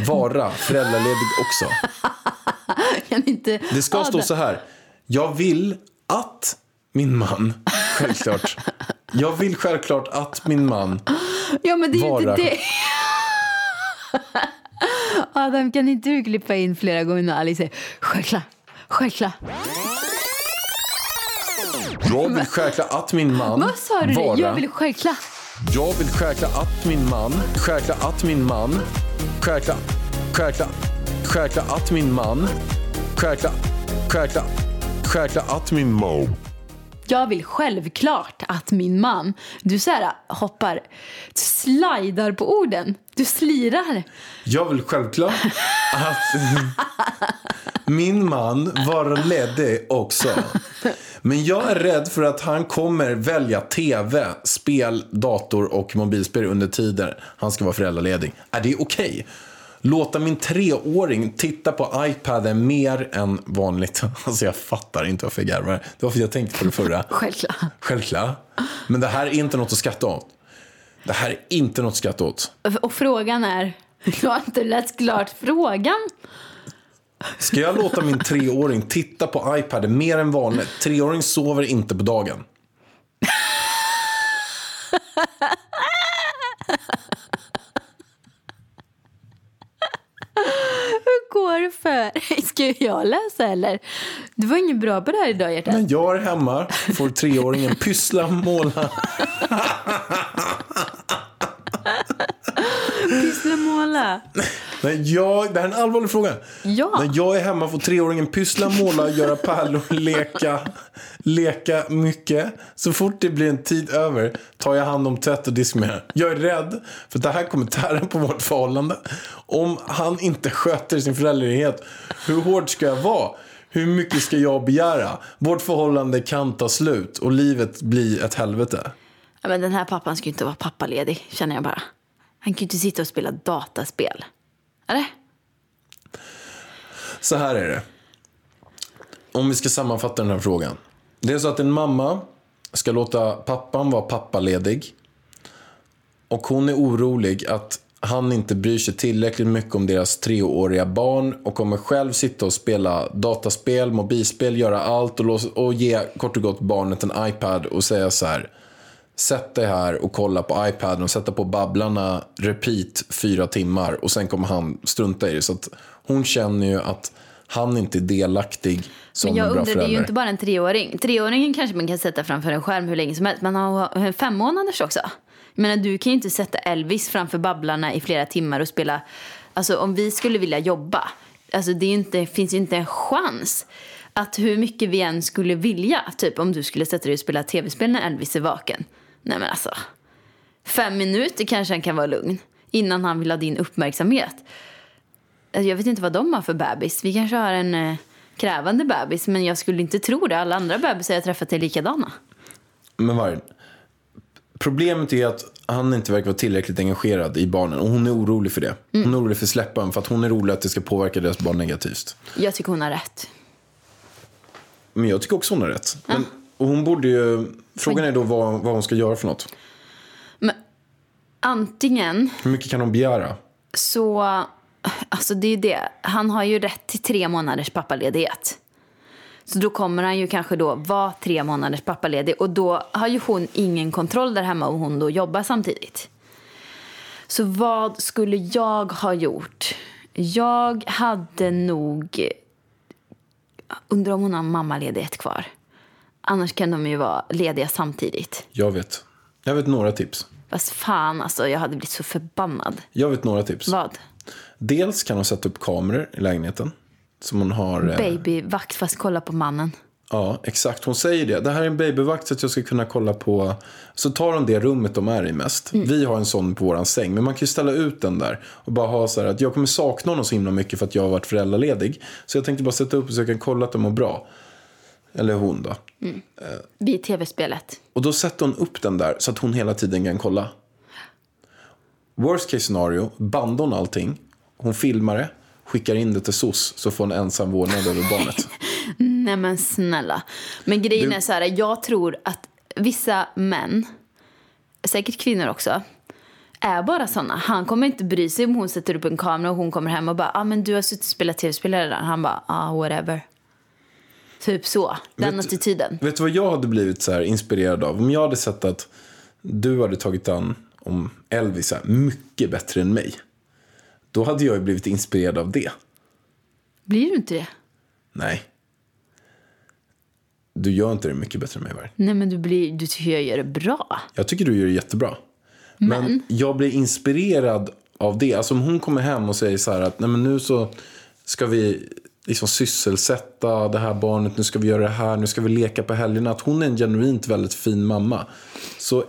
vara föräldraledig också. Kan inte... Det ska stå så här. Jag vill att min man, självklart. Jag vill självklart att min man Ja, men det är ju inte det. Adam, kan inte du klippa in flera gånger när Alice säger självklart, självklart. Jag vill självklart att min man Vad sa du? vara... Jag vill självklart. Jag vill självklart att min man... Självklart att min man... Självklart... Självklart... Självklart att min man... Självklart... Självklart... Självklart att min man... Jag vill självklart att min man... Du så här hoppar, du slidar på orden. Du slirar. Jag vill självklart att min man vara ledig också. Men jag är rädd för att han kommer välja tv, spel, dator och mobilspel under tiden han ska vara föräldraledig. Är det okej? Låta min treåring titta på iPaden mer än vanligt. Alltså jag fattar inte varför jag garvar. Det var för att jag tänkte på det förra. Självklart. Självklart. Men det här är inte något att skratta åt. Det här är inte något att skratta åt. Och frågan är... Du har inte läst klart frågan. Ska jag låta min treåring titta på iPaden mer än vanligt? Treåring sover inte på dagen. Hur går det för Ska jag läsa eller? Du var ingen bra på det här idag hjärtat. Men jag är hemma, får treåringen pyssla, måla. Pyssla måla. När jag, det här är en allvarlig fråga. Ja. När jag är hemma får treåringen pyssla, måla, göra pärlor, leka, leka mycket. Så fort det blir en tid över tar jag hand om tvätt och diskmera. Jag är rädd för att det här kommer tära på vårt förhållande. Om han inte sköter sin föräldraledighet, hur hård ska jag vara? Hur mycket ska jag begära? Vårt förhållande kan ta slut och livet blir ett helvete. Ja, men den här pappan ska ju inte vara pappaledig, känner jag bara. Han kan ju inte sitta och spela dataspel. Eller? Så här är det. Om vi ska sammanfatta den här frågan. Det är så att en mamma ska låta pappan vara pappaledig. Och hon är orolig att han inte bryr sig tillräckligt mycket om deras treåriga barn och kommer själv sitta och spela dataspel, mobilspel, göra allt och, och ge kort och gott barnet en iPad och säga så här. Sätt dig här och kolla på iPaden och sätta på Babblarna repeat fyra timmar och sen kommer han strunta i det. Så att hon känner ju att han inte är delaktig som Men jag en bra undrar, det är ju förälder. inte bara en treåring. Treåringen kanske man kan sätta framför en skärm hur länge som helst. Man har en fem månaders också. Jag menar, du kan ju inte sätta Elvis framför Babblarna i flera timmar och spela. Alltså om vi skulle vilja jobba. Alltså det inte, finns ju inte en chans. Att hur mycket vi än skulle vilja. Typ om du skulle sätta dig och spela tv-spel när Elvis är vaken. Nej men alltså. Fem minuter kanske han kan vara lugn innan han vill ha din uppmärksamhet. Alltså, Jag vet inte vad de har för bebis. Vi kanske har en eh, krävande bebis, men jag skulle inte tro det. Alla andra bebisar jag träffat är likadana. Men Vargen, problemet är att han inte verkar vara tillräckligt engagerad i barnen. Och hon är orolig för det. Hon är orolig för att släppa honom för att hon är orolig att det ska påverka deras barn negativt. Jag tycker hon har rätt. Men jag tycker också hon har rätt. Men, och hon borde ju... Frågan är då vad, vad hon ska göra för något. Men antingen Hur mycket kan hon begära? så... Alltså det är ju det. Han har ju rätt till tre månaders pappaledighet. Så då kommer han ju kanske då vara tre månaders pappaledig. Och då har ju hon ingen kontroll där hemma och hon då jobbar samtidigt. Så vad skulle jag ha gjort? Jag hade nog... Undrar om hon har mammaledighet kvar. Annars kan de ju vara lediga samtidigt. Jag vet. Jag vet några tips. Fast fan alltså, jag hade blivit så förbannad. Jag vet några tips. Vad? Dels kan hon sätta upp kameror i lägenheten. Som hon har... eh, Babyvakt fast kolla på mannen. Ja, exakt. Hon säger det. Det här är en babyvakt så att jag ska kunna kolla på... Så tar hon det rummet de är i mest. Vi har en sån på våran säng. Men man kan ju ställa ut den där. Och bara ha så här att jag kommer sakna honom så himla mycket för att jag har varit föräldraledig. Så jag tänkte bara sätta upp så jag kan kolla att de mår bra. Eller hon då. Vid tv-spelet. Och då sätter hon upp den där så att hon hela tiden kan kolla. Worst case scenario, bandar hon allting. Hon filmar det, skickar in det till SOS så får hon ensam vårdnad över barnet. Nej men snälla. Men grejen Du- är så här, jag tror att vissa män, säkert kvinnor också, är bara såna. Han kommer inte bry sig om hon sätter upp en kamera och hon kommer hem och bara, ah men du har suttit och spelat tv-spel redan. Han bara, ah whatever. Typ så, den Vet- attityden. Vet du vad jag hade blivit så inspirerad av? Om jag hade sett att du hade tagit an om Elvis här, mycket bättre än mig. Då hade jag ju blivit inspirerad av det. Blir du inte det? Nej. Du gör inte det mycket bättre än mig, Varg. Nej men du, blir, du tycker jag gör det bra. Jag tycker du gör det jättebra. Men, jag blir inspirerad av det. Alltså om hon kommer hem och säger så här att Nej, men nu så ska vi liksom sysselsätta det här barnet. Nu ska vi göra det här. Nu ska vi leka på helgerna. Att hon är en genuint väldigt fin mamma. Så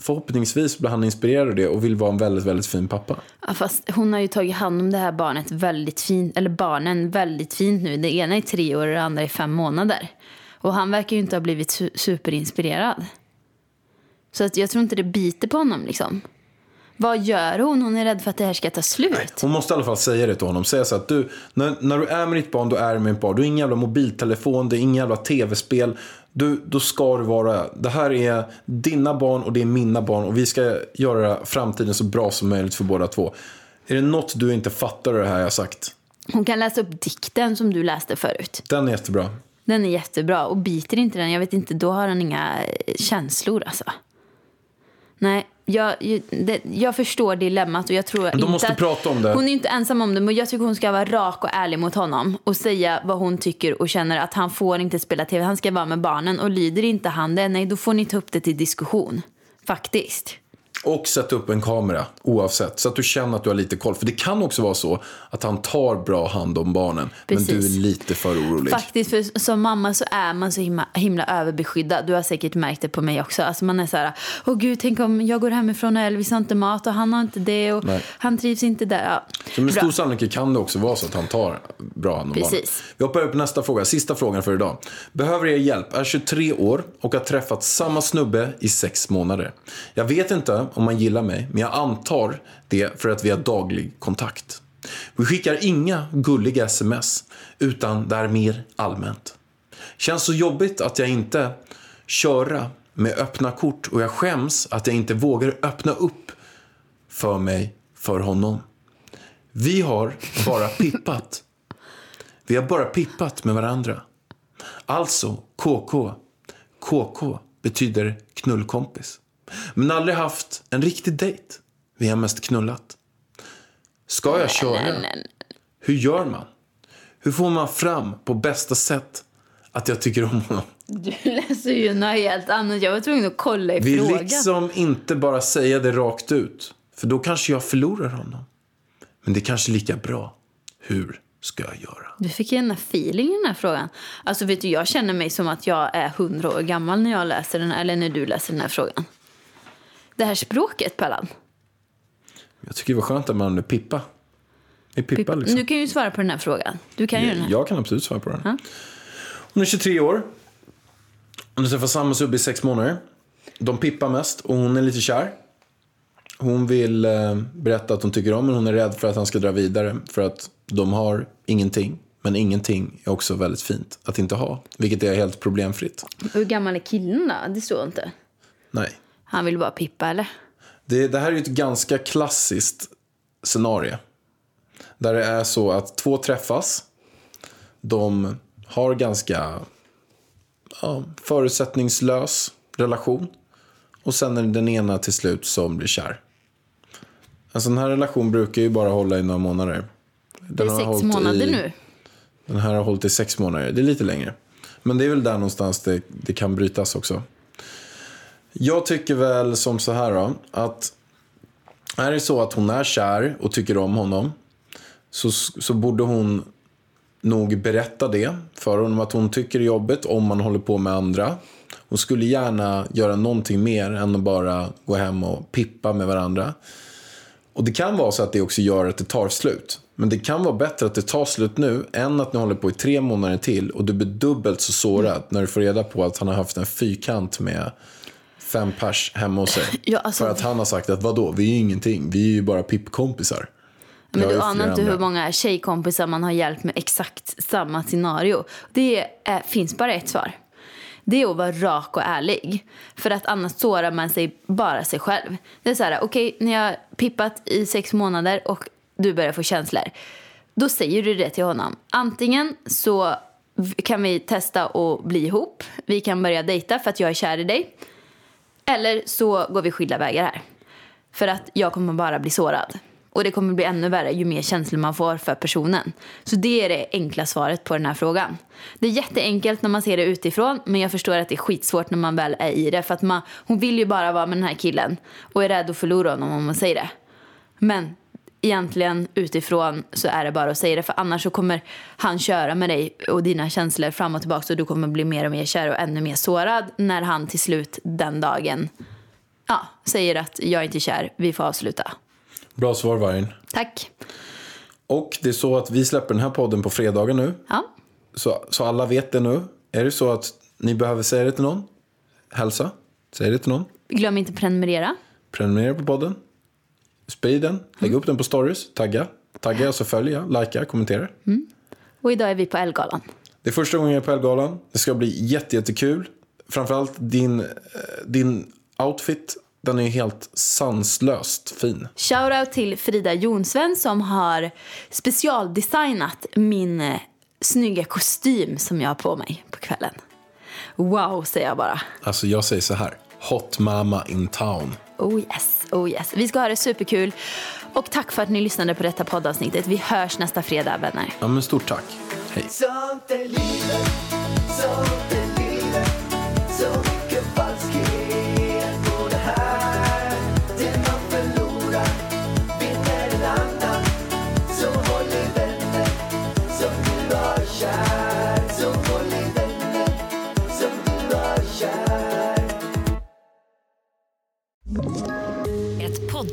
förhoppningsvis blir han inspirerad av det och vill vara en väldigt, väldigt fin pappa. Ja, fast hon har ju tagit hand om det här barnet väldigt fint, eller barnen väldigt fint nu. Det ena är tre år och det andra är fem månader. Och han verkar ju inte ha blivit superinspirerad. Så att jag tror inte det biter på honom liksom. Vad gör hon? Hon är rädd för att det här ska ta slut. Hon måste i alla fall säga det till honom. Säga så att du, när, när du är med ditt barn, då är du med ditt barn. Du har ingen jävla mobiltelefon, det är ingen jävla tv-spel. Du, då ska du vara, det här är dina barn och det är mina barn. Och vi ska göra framtiden så bra som möjligt för båda två. Är det något du inte fattar av det här jag sagt? Hon kan läsa upp dikten som du läste förut. Den är jättebra. Den är jättebra. Och biter inte den, jag vet inte, då har han inga känslor alltså. Nej, jag, det, jag förstår dilemmat och jag tror de inte måste att, prata om det. Hon är inte ensam om det, men jag tycker hon ska vara rak och ärlig mot honom och säga vad hon tycker och känner att han får inte spela tv, han ska vara med barnen och lyder inte han det, nej då får ni ta upp det till diskussion. Faktiskt. Och sätta upp en kamera oavsett. Så att du känner att du har lite koll. För det kan också vara så att han tar bra hand om barnen. Men du är Precis. lite för orolig. Faktiskt, för som mamma så är man så himla, himla överbeskyddad. Du har säkert märkt det på mig också. Alltså man är så här, åh gud, tänk om jag går hemifrån och Elvis har inte mat och han har inte det och Nej. han trivs inte där. Ja. Så med Bra. stor sannolikhet kan det också vara så att han tar bra hand om Precis. barnen. Vi hoppar upp nästa fråga, sista frågan för idag. Behöver er hjälp, är 23 år och har träffat samma snubbe i sex månader. Jag vet inte om man gillar mig, men jag antar det för att vi har daglig kontakt. Vi skickar inga gulliga sms, utan det är mer allmänt. Känns så jobbigt att jag inte köra med öppna kort och jag skäms att jag inte vågar öppna upp för mig för honom. Vi har bara pippat. Vi har bara pippat med varandra. Alltså KK. KK betyder knullkompis. Men aldrig haft en riktig dejt. Vi har mest knullat. Ska jag köra? Hur gör man? Hur får man fram på bästa sätt att jag tycker om honom? Du läser ju något helt annat. Jag var tvungen att kolla i Vi frågan. liksom inte bara säga det rakt ut. För då kanske jag förlorar honom. Men det är kanske lika bra. Hur ska jag göra? Du fick gärna feeling i den här frågan. Alltså vet du, jag känner mig som att jag är hundra år gammal när jag läser den, eller när du läser den här frågan. Det här språket, Pallan? Jag tycker det var skönt att man Pippa. Är Pippa liksom. Du kan ju svara på den här frågan. Du kan ju den här. Jag kan absolut svara på den. Ja. Hon är 23 år. Hon har träffat samma subbe i sex månader. De pippar mest och hon är lite kär. Hon vill eh, berätta att hon tycker om men hon är rädd för att han ska dra vidare. För att de har ingenting. Men ingenting är också väldigt fint att inte ha. Vilket är helt problemfritt. Hur gammal är killen då? Det står inte. Nej. Han vill bara pippa, eller? Det, det här är ju ett ganska klassiskt scenario. Där det är så att två träffas. De har ganska ja, förutsättningslös relation. Och sen är det den ena till slut som blir kär. En sån här relation brukar ju bara hålla i några månader. Det Den är har sex månader i- nu. Den här har hållit i sex månader. Det är lite längre. Men det är väl där någonstans det, det kan brytas också. Jag tycker väl som så här då. Att är det så att hon är kär och tycker om honom. Så, så borde hon nog berätta det för honom. Att hon tycker det är jobbigt om man håller på med andra. Hon skulle gärna göra någonting mer än att bara gå hem och pippa med varandra. Och det kan vara så att det också gör att det tar slut. Men det kan vara bättre att det tar slut nu än att ni håller på i tre månader till och du blir dubbelt så sårad när du får reda på att han har haft en fyrkant med fem pers hemma hos sig. Ja, alltså- För att han har sagt att vadå, vi är ju ingenting, vi är ju bara pippkompisar. Men Jag du anar inte hur många tjejkompisar man har hjälpt med exakt samma scenario. Det är, finns bara ett svar. Det är att vara rak och ärlig. För att annars sårar man sig bara sig själv. Det är så här, okej, ni har pippat i sex månader och du börjar få känslor. Då säger du det till honom. Antingen så kan vi testa att bli ihop. Vi kan börja dejta för att jag är kär i dig. Eller så går vi skilda vägar här. För att jag kommer bara bli sårad. Och det kommer bli ännu värre ju mer känslor man får för personen. Så det är det enkla svaret på den här frågan. Det är jätteenkelt när man ser det utifrån. Men jag förstår att det är skitsvårt när man väl är i det. För att man, hon vill ju bara vara med den här killen. Och är rädd att förlora honom om man säger det. Men egentligen utifrån så är det bara att säga det. För annars så kommer han köra med dig och dina känslor fram och tillbaka. Och du kommer bli mer och mer kär och ännu mer sårad. När han till slut den dagen ja, säger att jag är inte kär, vi får avsluta. Bra svar Vargen. Tack. Och det är så att vi släpper den här podden på fredagar nu. Ja. Så, så alla vet det nu. Är det så att ni behöver säga det till någon? Hälsa. Säg det till någon. Glöm inte prenumerera. Prenumerera på podden. Sprid den. Lägg Mm. upp den på stories. Tagga. Tagga, alltså följa, likea, kommentera. Och idag är vi på Elgalan. Det är första gången jag är på Elgalan. Det ska bli jätte, jättekul. Framförallt din, eh, din outfit. Den är helt sanslöst fin. Shoutout till Frida Jonsven som har specialdesignat min eh, snygga kostym som jag har på mig på kvällen. Wow, säger jag bara. Alltså jag säger så här. Hot mama in town. Oh yes, oh yes. Vi ska ha det superkul. Och tack för att ni lyssnade på detta poddavsnittet. Vi hörs nästa fredag, vänner. Ja men stort tack. Hej.